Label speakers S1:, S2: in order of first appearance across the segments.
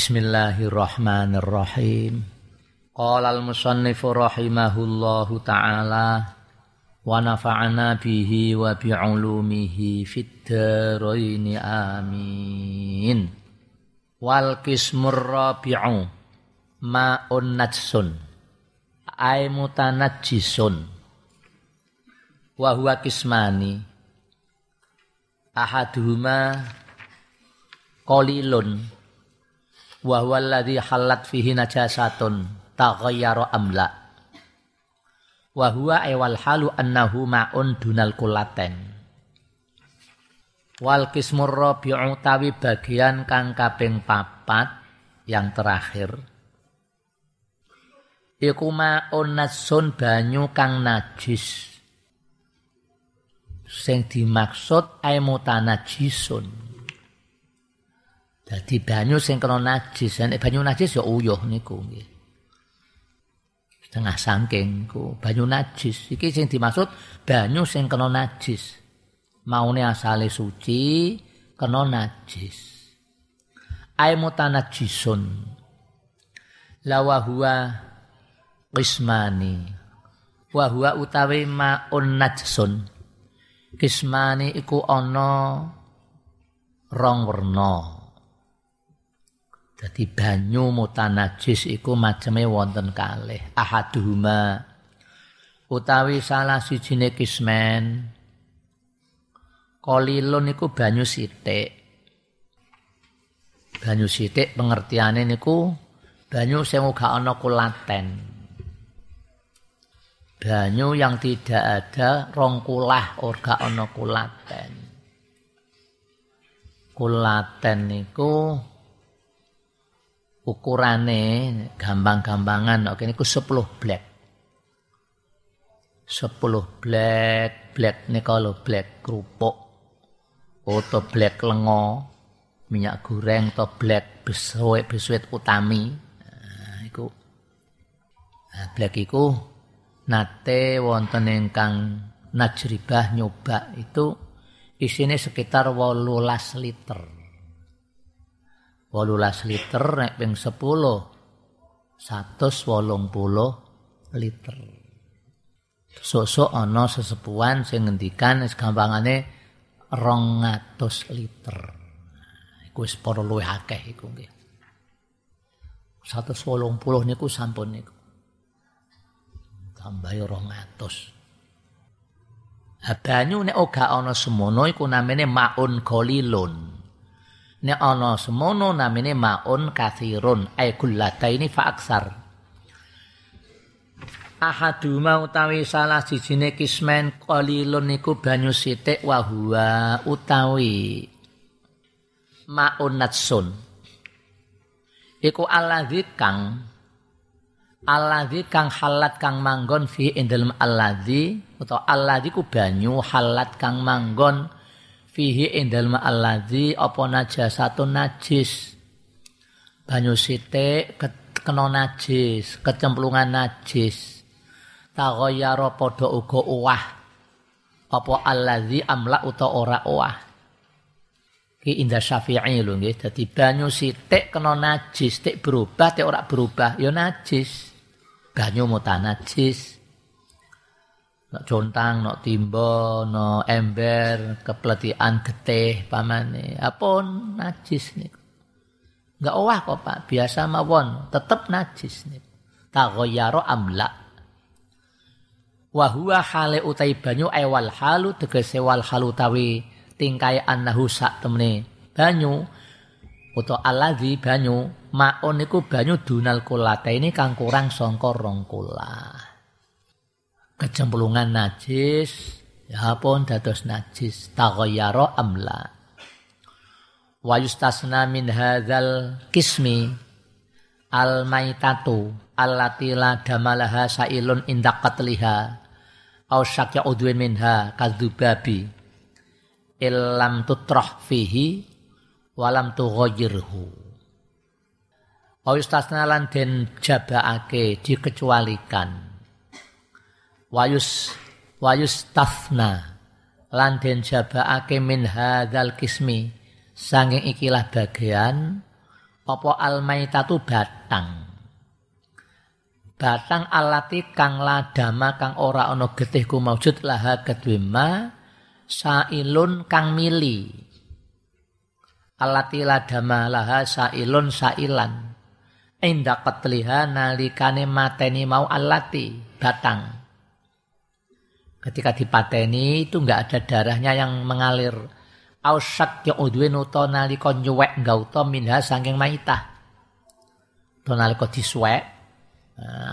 S1: Bismillahirrahmanirrahim. Qala al-musannifu rahimahullahu ta'ala wa nafa'ana bihi wa bi'ulumihi fid dharain amin. Wal qismur rabi'u ma'un najsun ay mutanajjisun wa huwa kismani ahaduhuma qalilun wa huwa halat fihi najasatun taghayyara amla wa huwa aywal halu annahu ma'un dunal kulaten. Wal kismur rabi'u tawi bagian kang kaping papat yang terakhir. Iku ma'un nasun banyu kang najis. Sing dimaksud ay mutanajisun Dadi banyu sing kena najis, nek banyu najis ya uyuh niku nggih. Setengah sangking ku banyu najis. Iki sing dimaksud banyu sing kena najis. Maune asale suci, kena najis. Ai mutanajisun. Lawa huwa qismani. Wa huwa utawi ma'un najsun. Kismani iku ana rong werna. Jadi banyu mutanajis iku maceme wonten kalih. Ahaduhuma utawi salah sijine kismen kolilun iku banyu sithik. Banyu sithik pengertiane niku banyu sing uga ana kulaten. Banyu yang tidak ada rong kulah orga ana kulaten. Kulaten niku ukurane gampang-gampangan oke niku 10 black. 10 black, black niku lho black kerupuk. Atau black lengo, minyak goreng atau black besuit besuit utami. Nah, iku nah, black nate wonten ingkang najribah nyoba itu isine sekitar 18 liter wolulas liter nek ping 10 puluh liter. Sosok ana sesepuan sing ngendikan gampangane 200 liter. Iku wis para luwih akeh iku nggih. 180 niku sampun niku. Tambah 200. Banyu nek ora ana semono iku namine maun golilun. Nek ana semono namine maun kathirun ay ini fa aksar. Ahadu utawi salah sijine kismen qalilun niku banyu sithik wa huwa utawi maun natsun. Iku alladzi kang alladzi kang halat kang manggon fi indal alladzi utawa alladzi ku banyu halat kang manggon fihi indal ma'alladzi apa najasatun najis. Banyu sithik kena najis kecemplungan najis. Taghayyara padha uga uwah. Apa alladzi amla uta ora uwah. Ki inda syafi'i lho nggih dadi banyu sithik kena najis tik berubah tik ora berubah ya najis. Banyu mutanajis Nak contang, nak timba, nak ember, kepletian getih pamane. Apun najis nih. Enggak owah kok Pak, biasa mawon, tetep najis nih. Taghayyara amla. Wa huwa hale utai banyu ewal halu tegese wal halu tawi tingkai annahu sak temene banyu utawa aladzi banyu maun niku banyu dunal kulata ini kang kurang sangka rong kula kecemplungan najis ya pun dados najis. Taghayyara amla wa yustasna min hadzal kismi al maitatu allati la damalaha sailun inda qatliha au syakya udwin minha kadzubabi illam tutrah fihi walam tughayyirhu au yustasna lan den jabaake dikecualikan wayus wayus tafna. Lan den jabaake min hadzal kismi. Sanging ikilah bagian apa almaitatu batang. Batang alati kang ladama kang ora ana getih ku maujud laha kedue sailun kang mili. Alati ladama laha sailun sailan. Inda qatliha nalikane mateni mau alati batang ketika dipateni itu enggak ada darahnya yang mengalir. Ausak ya udwin uta nalika nyuwek gauta minha saking maitah. To nalika disuwek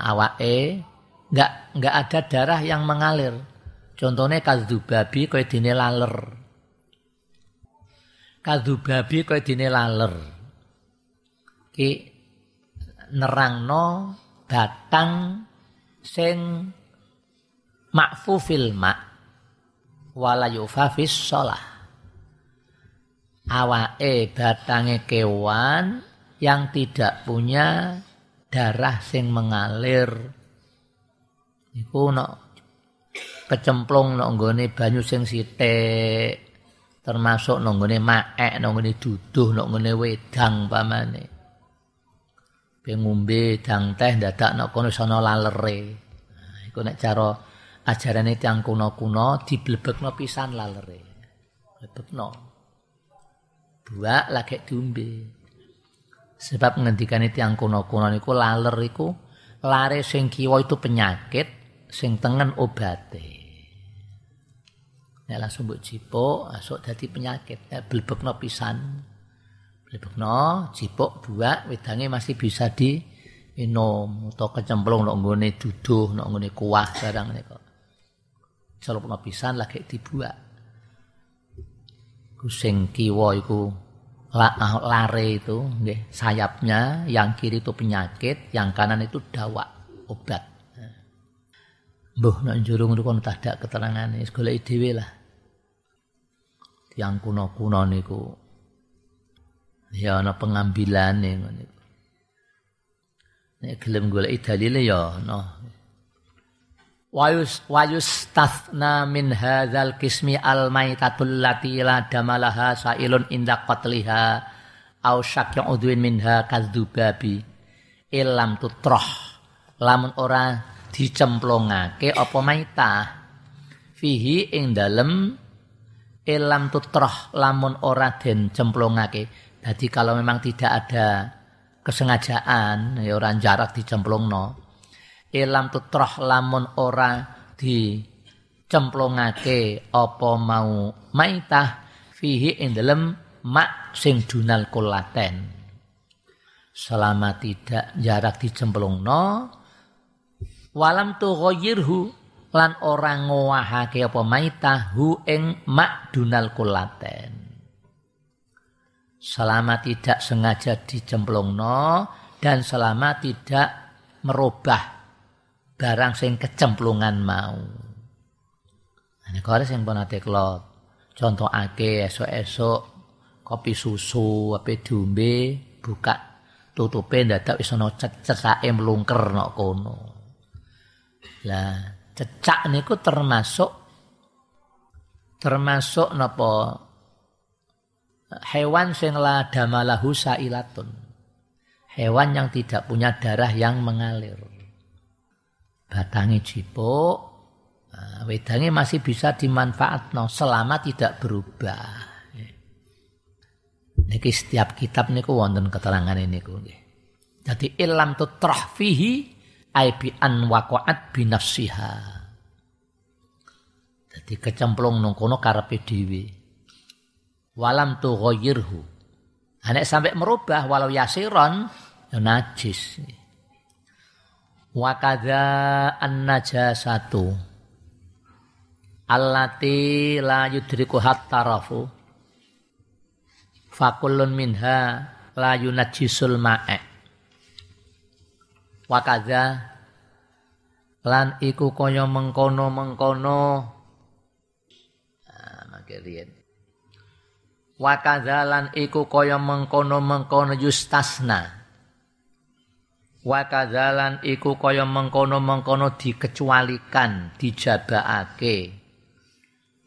S1: awake enggak enggak ada darah yang mengalir. Contohnya babi kaya dene laler. Babi kaya dene laler. Ki nerangno batang sing makfufil ma wala sholah. Awake batange kewan yang tidak punya darah sing mengalir. Iku nok kecemplung nok banyu sing sithik termasuk nok nggone maek nok nggone duduh nok nggone wedang pamane ben ngombe dang teh dadak nok kono sono lalere. Nah, iku nek cara ajarane tiyang kuno-kuno diblebekno pisan lalere blebekno buak lagi diombe. Sebab ngendikan itu yang kuno-kuno niku laler iku lare sing kiwa itu penyakit, sing tengen obate. Nek langsung mbok jipuk, asuk dadi penyakit. Nek blebekno pisan. Blebekno, jipuk buak wedange masih bisa di minum atau kecemplung nek duduh, nek kuah barang niku. Celupno pisan lagi dibuak. sing kiwa iku ah, lare itu nggih sayapnya yang kiri itu penyakit yang kanan itu dawa obat. Mbuh nek jurung niku kon tadak keterangane wis golek dhewe lah. Yang kuno-kuno niku. Ya ana pengambilane ngono nek gelem golek dalile ya ana wayus wayus tathna min hadzal kismi al maitatul lati la damalaha sailun inda qatliha au syakya udwin minha kadzubabi. Ilam tutroh. Lamun ora dicemplongake apa maitah? Fihi ing dalem ilam tutroh lamun ora den cemplongake jadi kalau memang tidak ada kesengajaan ya ora jarak dicemplongno ilam tutrah lamun ora di cemplongake apa mau maitah fihi ing dalem mak sing dunal kulaten. Selama tidak jarak dicemplungno walam tu ghayyirhu lan ora ngowahake apa maitah hu ing mak dunal kulaten. Selama tidak sengaja dicemplungno dan selama tidak merubah barang sing kecemplungan mau. Ini kau sing pun ate kelot. Contoh ake esok-esok kopi susu apa diombe buka tutupe ndadak wis ana cecake mlungker nok kono. Lah cecak niku termasuk termasuk napa hewan sing la damalahu sailatun. Hewan yang tidak punya darah yang mengalir batangi jipuk nah, wedange masih bisa dimanfaatkan selama tidak berubah. Niki setiap kitab niku wonten keterangan niku nggih. Dadi ilam tutrah fihi ai bi an waqa'at bi nafsiha. Dadi kecemplung nang kono karepe dhewe. Walam tu ghayyirhu nek sampai merubah walau yasiron ya najis kadza an-najasatu. Allati la yudriku hattarafu. Fakullun minha la yunajjisul ma'e. Wa kadza lan iku kaya mengkono-mengkono. Ah wa kadza lan iku kaya mengkono-mengkono yustasna wa kadzalan iku kaya mengkono-mengkono dikecualikan dijabakake.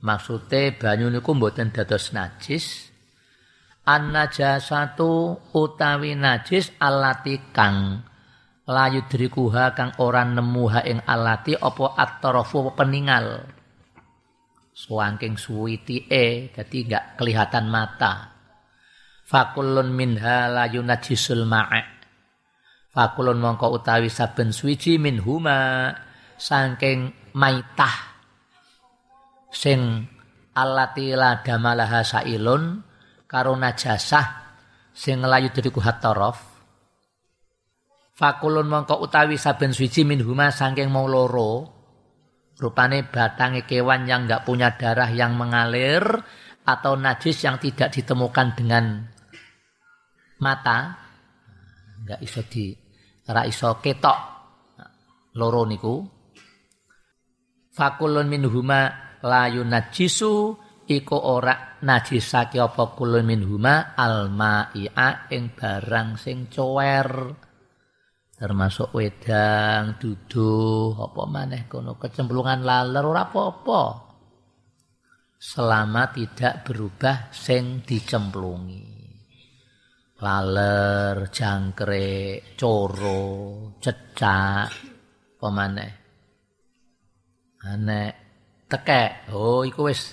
S1: Maksude banyu niku mboten dados najis. An najasatu utawi najis alati kang layu drikuha kang ora nemu ha ing alati apa atrafu peningal. Suangking suwitike dadi enggak kelihatan mata. Fakulun minha layu najisul ma'a fakulun mongko utawi saben suwiji minhuma saking maitah sing alati la damalaha sailun karo najasah sing layu diriku hatorof fakulun mongko utawi saben suwiji minhuma saking mau loro Rupane batang kewan yang nggak punya darah yang mengalir atau najis yang tidak ditemukan dengan mata nggak iso di ora iso ketok loro niku fakulun minhuma layu najisu iku ora najisake apa kulun minhuma almaia ing barang sing cower termasuk wedang, duduh, apa maneh kono kecemplungan laler ora apa-apa. Selama tidak berubah sing dicemplungi. Laler, jangkrik, coro, cecak, apa maneh. Anek tekek, oh iku wis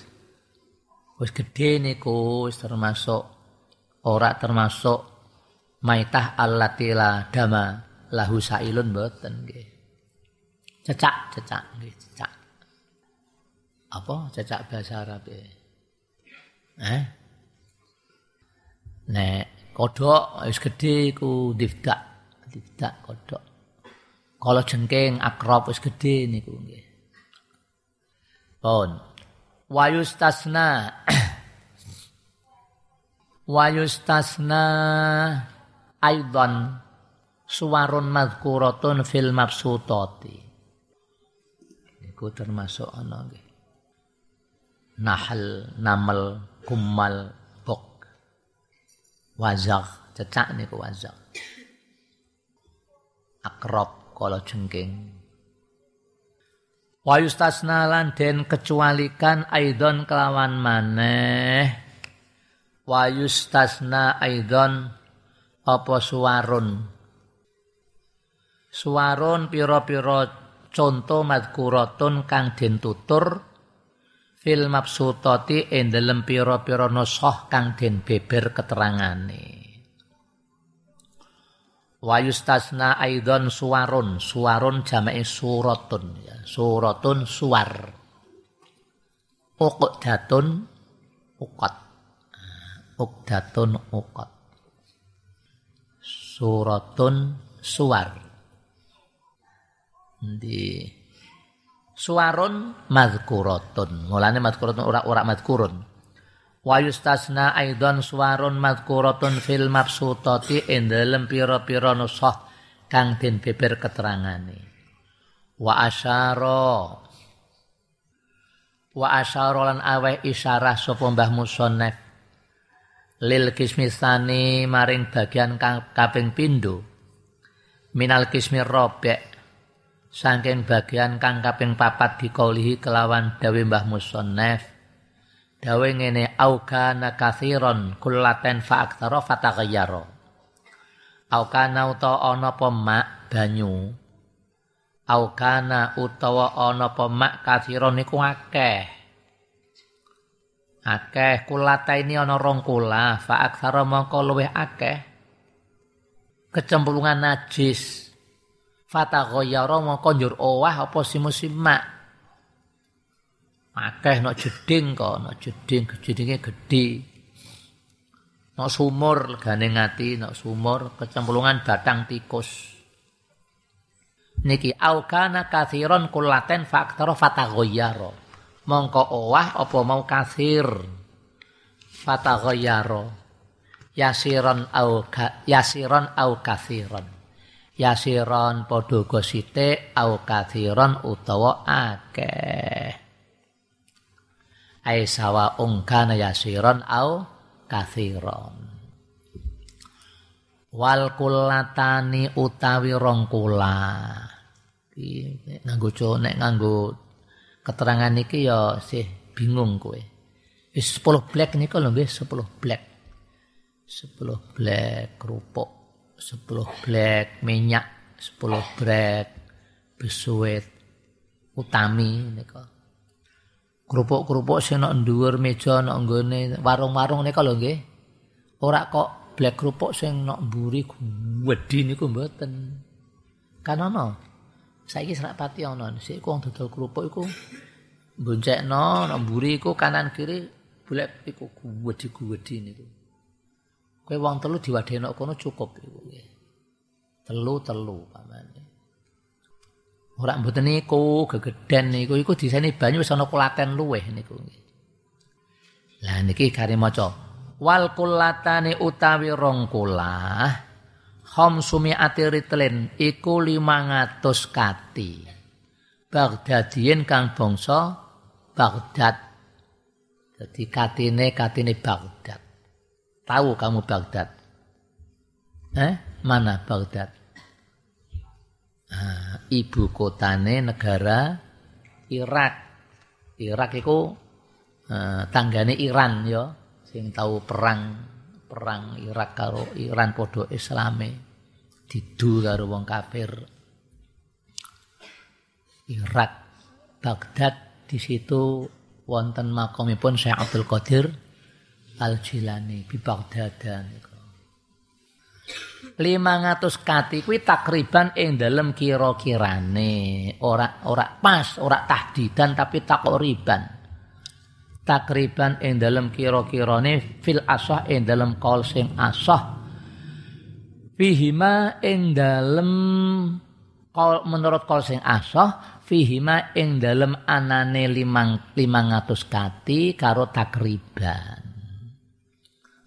S1: wis gedhe niku wis termasuk ora termasuk maitah allatila dama lahu sailun boten nggih. Cecak, cecak nggih, cecak. Apa cecak bahasa Arab e? Eh? Nek kodok wis gedhe iku difdak, difdak kodok. Kalau jengking akrab wis gedhe niku nggih. Pun. Wayustasna Wayustasna aidan suwarun madhkuratun fil mabsutati iku termasuk ana nggih nahal namal kumal wazak cecak niku wazak akrab kala jengking. Wayustasna lan den kecualikan aidon kelawan maneh. Wayustasna aidon apa suwarun? Suwaron pira-pira conto madkuratun kang den tutur fil mabsutati ing dalem pira-pira kang den beber keterangane. Wayustasna aidon suwarun, suwarun jamake suratun ya, suratun suwar. Uqdatun uqat. Uqdatun uqat. Suratun suwar di suwarun madhkuratun. Mulane madhkuratun ora ora madhkurun. Wa yustasna aidan suwarun madhkuratun fil mabsutati ing dalem pira-pira nusah kang den beber keterangane. Wa asyara. Wa asyara lan aweh isyarah sapa Mbah Musannaf lil kismisani maring bagian kang kaping pindho. Minal kismi robek saking bagian kang kaping papat dikaulihi kelawan dawe Mbah Musannaf dawe ngene aukana kathiron kullaten fa aktsara fataghayyara aukana utawa ana apa mak banyu aukana utawa ana apa mak kathiron niku akeh. Akeh kulata ini ana rong kula fa aktsara mongko luwih akeh. Kecemplungan najis fataghayyara mongko njur owah apa simus-simak akeh nek jeding kok nek jeding jedinge gedhe nek sumur legane ngati nek sumur kecemplungan batang tikus. Niki aukana kathiron kulaten faktor fataghayyara mongko owah apa mau kathir? Fataghayyara yasiron au yasiron au kathiron yasiron padha gosite au kathiron utawa akeh. Ai sawa ungkana yasiron au kathiron. Wal kulatani utawi rong kula. Nganggo nek nganggo keterangan iki ya sih bingung kowe. Wis 10 black niku lho nggih 10 black. Sepuluh black kerupuk, sepuluh black minyak, sepuluh black besuit utami nika. Kerupuk-kerupuk sing nok dhuwur meja nok nggone warung-warung nika lho nggih. Ora kok black kerupuk sing nok mburi wedi niku mboten. Kan ana. Saiki serak pati ana. Sik wong dodol kerupuk iku boncekno nok mburi iku kanan kiri golek iku wedi-wedi niku. Kowe wong telu diwadheno kono cukup iku nggih. Telu-telu pamane. Ora mboten niku gegeden niku iku diseni banyu wis ana kulaten luweh niku. Lah niki kare maca wal kullatane utawi rong kulah khamsumi atiritlen iku 500 kati. Baghdadien kang bangsa Baghdad jadi katine katine Baghdad. Tahu kamu Baghdad? Eh, mana Baghdad? Nah, ibu kotane negara Irak. Irak itu eh, tanggane Iran ya, sing tahu perang perang Irak karo Iran podo Islame didu karo wong kafir. Irak Baghdad di situ wonten makamipun Syekh Abdul Qadir Al Jilani bi niku. 500 kati kuwi takriban ing dalem kira-kirane. Ora ora pas ora tahdidan tapi takriban takriban ing dalem kira-kirane fil asah ing dalem kaul sing asah. Fihima ing dalem menurut kaul sing asah fihima ing dalem anane limang limang atus kati karo takriban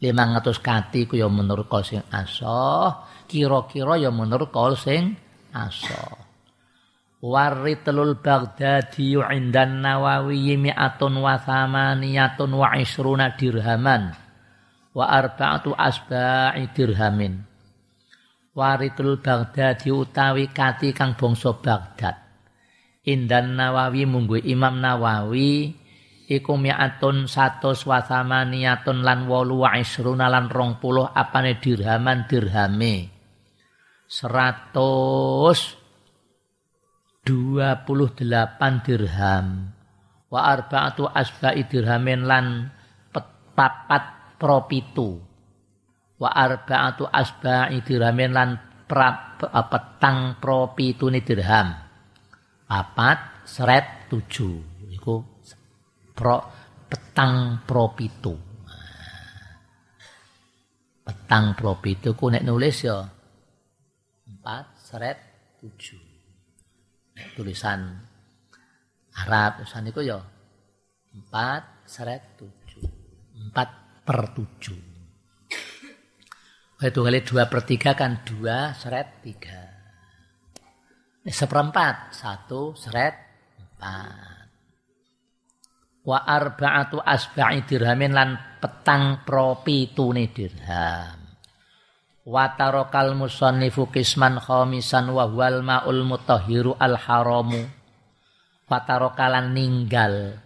S1: limang atus kati ku ya menurut kol sing asoh kira-kira ya menurut kol sing asoh. Waritlul baghdadi indan nawawi mi'atun wa thamaniyatun wa isruna dirhaman wa arba'atu asba'i dirhamin. Waritul baghdadi utawi kati kang bangsa baghdad. Indan Nawawi munggu Imam Nawawi iku mi'atun satus wa thamaniyatun lan wolu wa isruna lan rong puluh apane dirhaman dirhame. Seratus dua puluh delapan dirham. Wa arba'atu asba'i dirhamin lan papat propitu. Wa arba'atu asba'i dirhamin lan petang propitu ni dirham papat seret tujuh pro petang pro pitu. Petang pro pitu ku nek nulis ya empat seret tujuh. Tulisan Arab tulisan itu ya empat seret tujuh. Empat per tujuh. Itu kali dua per tiga kan dua seret tiga. Seperempat satu seret empat wa arba'atu asba'i dirhamin lan petang propi tune dirham. Wa tarakal musannifu kisman khamisan wa huwal ma'ul mutahhiru al haramu. Wa tarakalan ninggal.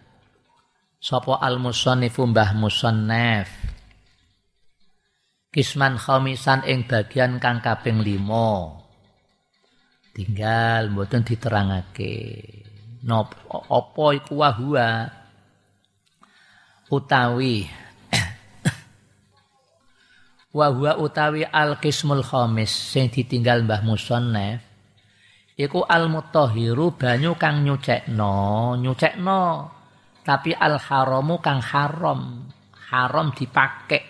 S1: Sapa al musannifu mbah musannaf. Kisman khamisan ing bagian kang kaping 5 tinggal mboten diterangake. Nop apa iku wahua utawi wahua utawi al qismul khamis sing ditinggal Mbah Musannaf iku al mutahhiru banyu kang nyucekno nyucekno tapi al haramu kang haram haram dipakai.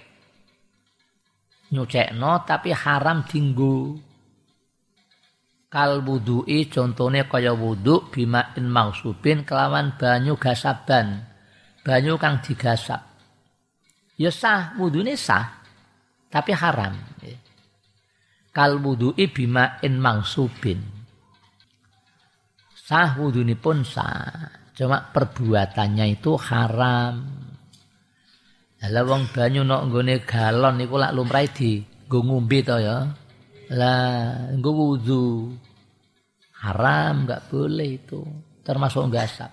S1: Nyucekno tapi haram dinggo. Kal wudu'i contone kaya wudu bima in mausubin kelawan banyu gasaban banyu kang digasap ya sah wudune sah tapi haram kal wudu'i bima in mausubin sah wudune pun sah cuma perbuatannya itu haram. Lah wong banyu nok nggone galon niku lak lumrahe di nggo ngombe to ya. Lah nggo wudu haram nggak boleh itu termasuk gasap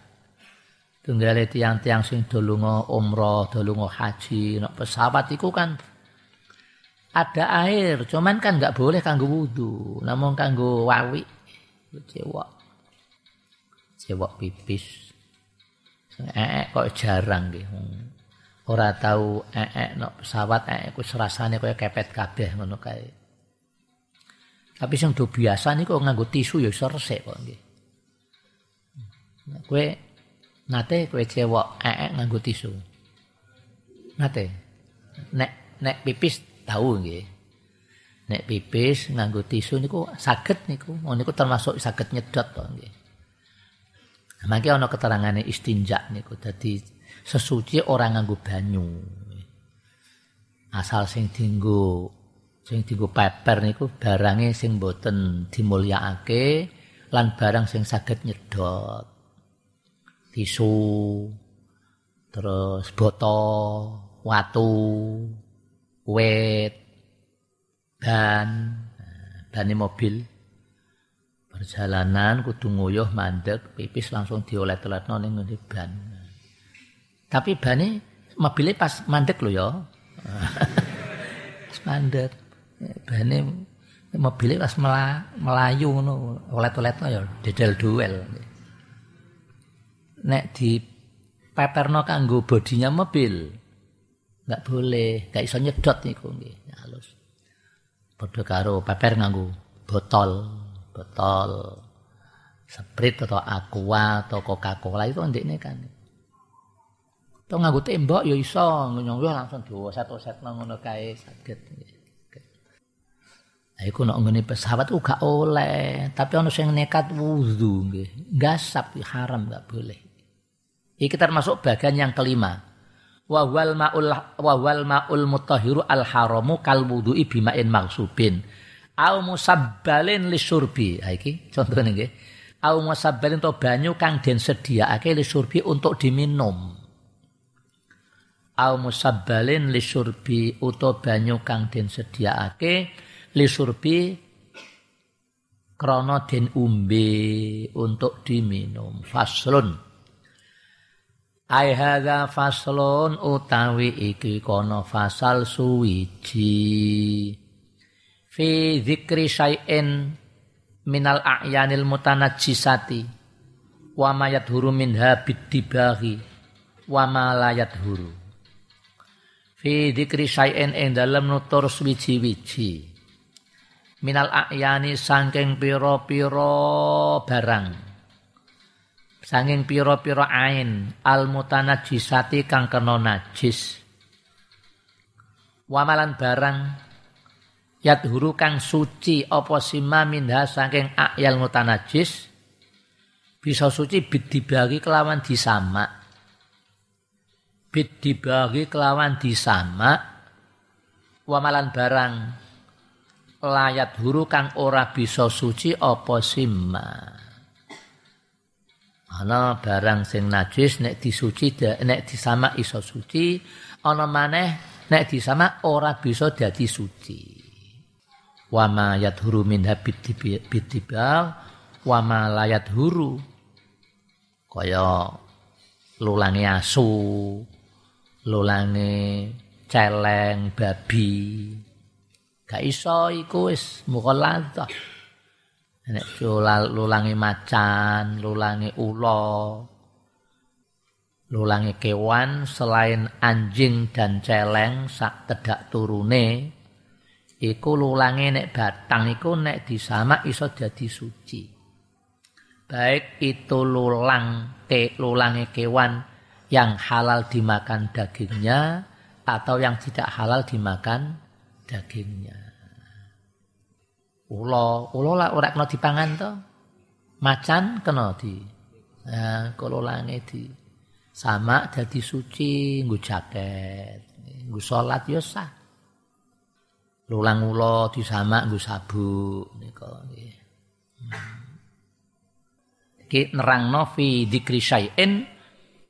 S1: tunggale tiang-tiang sing dolungo umroh dolungo haji nok pesawat itu kan ada air, cuman kan nggak boleh kanggo wudhu, namun kanggo wawi, cewek, cewek pipis, eh kok jarang gitu. Ora tahu ee no pesawat ee ku serasane kaya kepet kabeh ngono kae. Tapi sing do biasa niku nganggo tisu ya iso resik kok nggih. Kowe nate kowe cewek ee nganggo tisu. Nate. Nek nek pipis tahu nggih. Nek pipis nganggo tisu niku saged niku. Oh niku termasuk saged nyedot to nggih. Mangke ana keterangane istinja niku dadi sesuci orang nganggo banyu. Asal sing dinggo sing dinggo peper niku barange sing boten dimulyakake lan barang sing saged nyedot. Tisu, terus botol, watu, wet, ban, ban mobil. Perjalanan kudu nguyuh mandek, pipis langsung diolet-oletno ning ban. Tapi bane mobilnya pas mandek lo ya. pas mandek. Bane mobilnya pas melayu ngono, olet-oletno ya dedel duel. Nek di peperno kanggo bodinya mobil. Enggak boleh, enggak iso nyedot niku nggih. Halus. Padha karo peper nganggo botol, botol Sprite atau aqua atau Coca-Cola itu ndekne kan. To nganggo tembok ya iso, nyonggo langsung diwaset-wasetno ngono kae saged. Lah iku nek nggone pesawat ku gak oleh, tapi ana sing nekat wudu nggih. Gasap haram gak boleh. Iki termasuk bagian yang kelima. Wa wal maul wa wal maul mutahhiru al haramu kal wudu'i bima'in maghsubin. Au musabbalin lisurbi. Ha iki contone nggih. Au musabbalin to banyu kang den sediakake lisurbi untuk diminum au musabbalin lisurbi uta banyu kang den sediakake lisurbi krana den umbe untuk diminum faslun ai hadza faslun utawi iki kono fasal suwiji. Fi dzikri syai'in minal a'yanil mutanajjisati wa ma yadhuru minha bidibaghi wa ma la yadhuru. Fi dzikri syai'in ing dalem nutur suwiji-wiji. Minal ayani saking pira-pira barang saking pira-pira ain al mutanajjisati kang kena najis. Wamalan barang yadhuru kang suci apa sima minha saking ayal mutanajis bisa suci bidibagi kelawan disamak. Bid dibagi kelawan disama wamalan barang layat huru kang ora bisa suci apa sima ana barang sing najis nek disuci nek disama iso suci ana maneh nek disama ora bisa dadi suci. Wama yadhuru min habit bidibal wama layat huru kaya lulangi asu lulange celeng babi. Gak iso iku wis nek lulange macan lulange ula lulange kewan selain anjing dan celeng sak tedak turune iku lulange nek batang iku nek disamak iso jadi suci baik itu lulang ke lulange kewan yang halal dimakan dagingnya atau yang tidak halal dimakan dagingnya. Ulo, ulo lah ora kena dipangan to. Macan kena di. Nah, kalau lange di sama jadi suci nggo jaket, nggo salat ya sah. Lulang ulo di sama nggo sabuk nika nggih. Hmm. Iki nerangno fi dzikri syai'in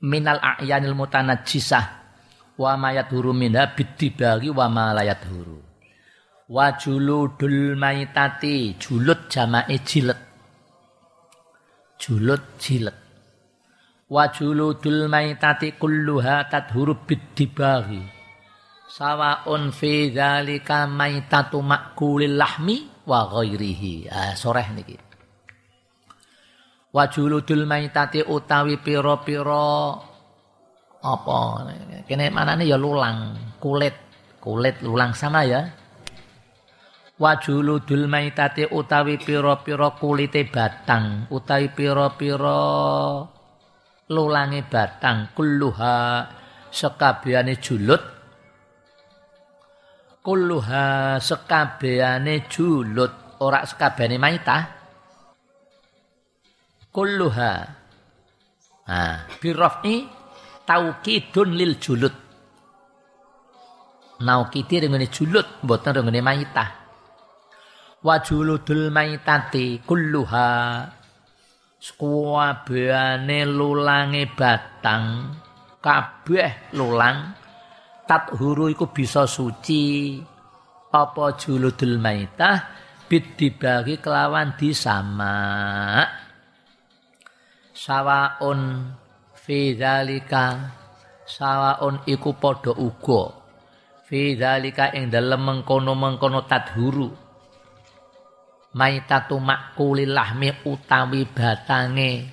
S1: minal a'yanil mutanajjisah wa mayat huru minha bidibagi wa ma layat huru wa juludul maitati julut jama'i jilet julut jilet wa juludul maitati kulluha tadhuru bidibagi sawaun fi dzalika maitatu makulil lahmi wa ghairihi. Ah soreh niki. Wajuludul maitati utawi pira-pira apa kene manane ya lulang, kulit, kulit lulang sama ya. Wajuludul maitati utawi pira-pira kulite batang, utawi pira-pira lulange batang kulluha sekabehane julud kulluha sekabehane julud ora sekabehane maitah. Kulluha. Nah birrafi taukidun lil julud naukidi dengan julud mboten dengan maitah wa juludul maitati kulluha. Sekuabehane lulange batang. Kabeh lulang. Tathuru iku bisa suci. Apa juludul maitah? Bid dibagi kelawan disama sawaun fi dzalika. Sawaun iku padha uga. Fi dzalika ing dalem mengkono-mengkono tathuru maitatu makulil lahmi utawi batange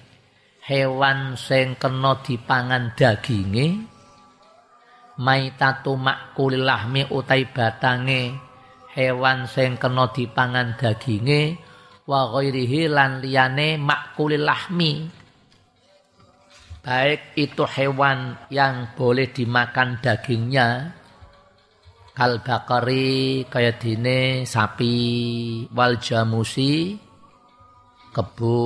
S1: hewan sing kena dipangan daginge. Maitatu makulil lahmi utai batange hewan sing kena dipangan daginge. Wa ghairihi lan liyane makulil lahmi baik itu hewan yang boleh dimakan dagingnya kal bakari kaya dine sapi wal jamusi kebu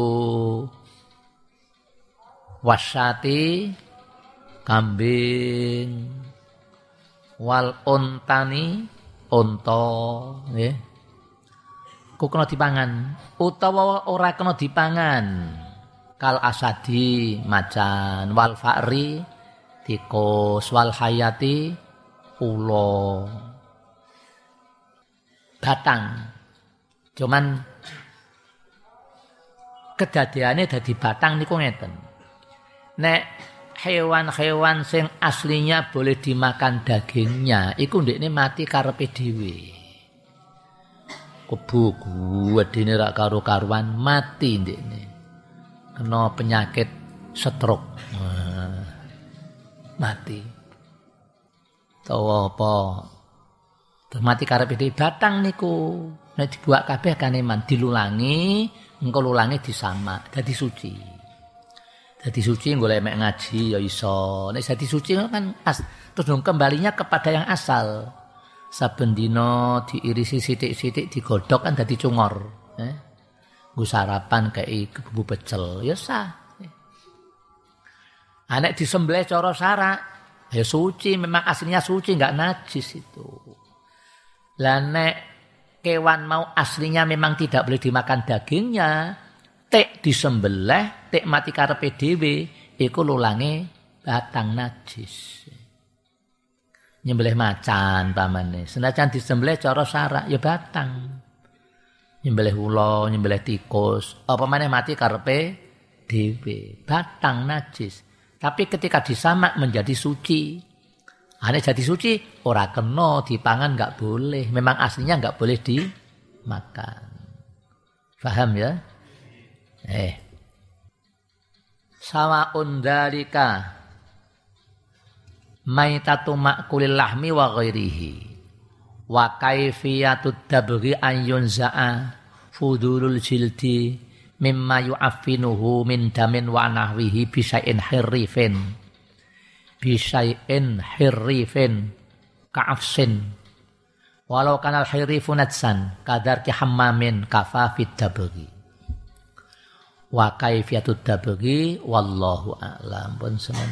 S1: wasati kambing wal ontani onto nggih. Ku kena dipangan. Utawa ora kena dipangan kal asadi macan wal fa'ri tikus wal hayati ulo batang cuman kedadiane dadi batang niku ngeten. Nek hewan-hewan sing aslinya boleh dimakan dagingnya iku ndekne mati karepe dhewe. Kebu gedene rak karo-karuan mati ndekne. Kena penyakit stroke. Mati tawa apa mati karepe dhewe batang niku nek dibuak kabeh kaneman dilulangi engko lulangi disama dadi suci jadi suci golek mek ngaji ya iso. Nek jadi suci kan as, terus kembalinya kepada yang asal. Saben dina diirisi sithik-sithik digodhog kan dadi cungor. Eh? Nggo sarapan kayak bumbu pecel ya sah. Anak ah, disembelih cara sara ya suci memang aslinya suci enggak najis itu. Lah nek kewan mau aslinya memang tidak boleh dimakan dagingnya, tek disembelih, tek mati karepe dhewe iku lulange batang najis. Nyembelih macan pamane. Senajan disembelih cara syarak ya batang. Nyembelih ula, nyembelih tikus, apa maneh mati karepe dhewe, batang najis. Tapi ketika disamak menjadi suci. Ane jadi suci ora kena dipangan enggak boleh. Memang aslinya enggak boleh dimakan. Paham ya? Eh. Sawaun dalika maitatu makulil lahmi wa ghairihi wa kaifiyatud dabghi an yunza'a fudulul jildi mimma yu'affinuhu min damin wa nahwihi bisai'in hirrifin. Bisai'in hirrifin. Ka'afsin. Walau kanal hirrifu natsan kadar ki hammamin kafafid dabghi wa kaifiyatud dabghi wallahu a'lam. Pun semen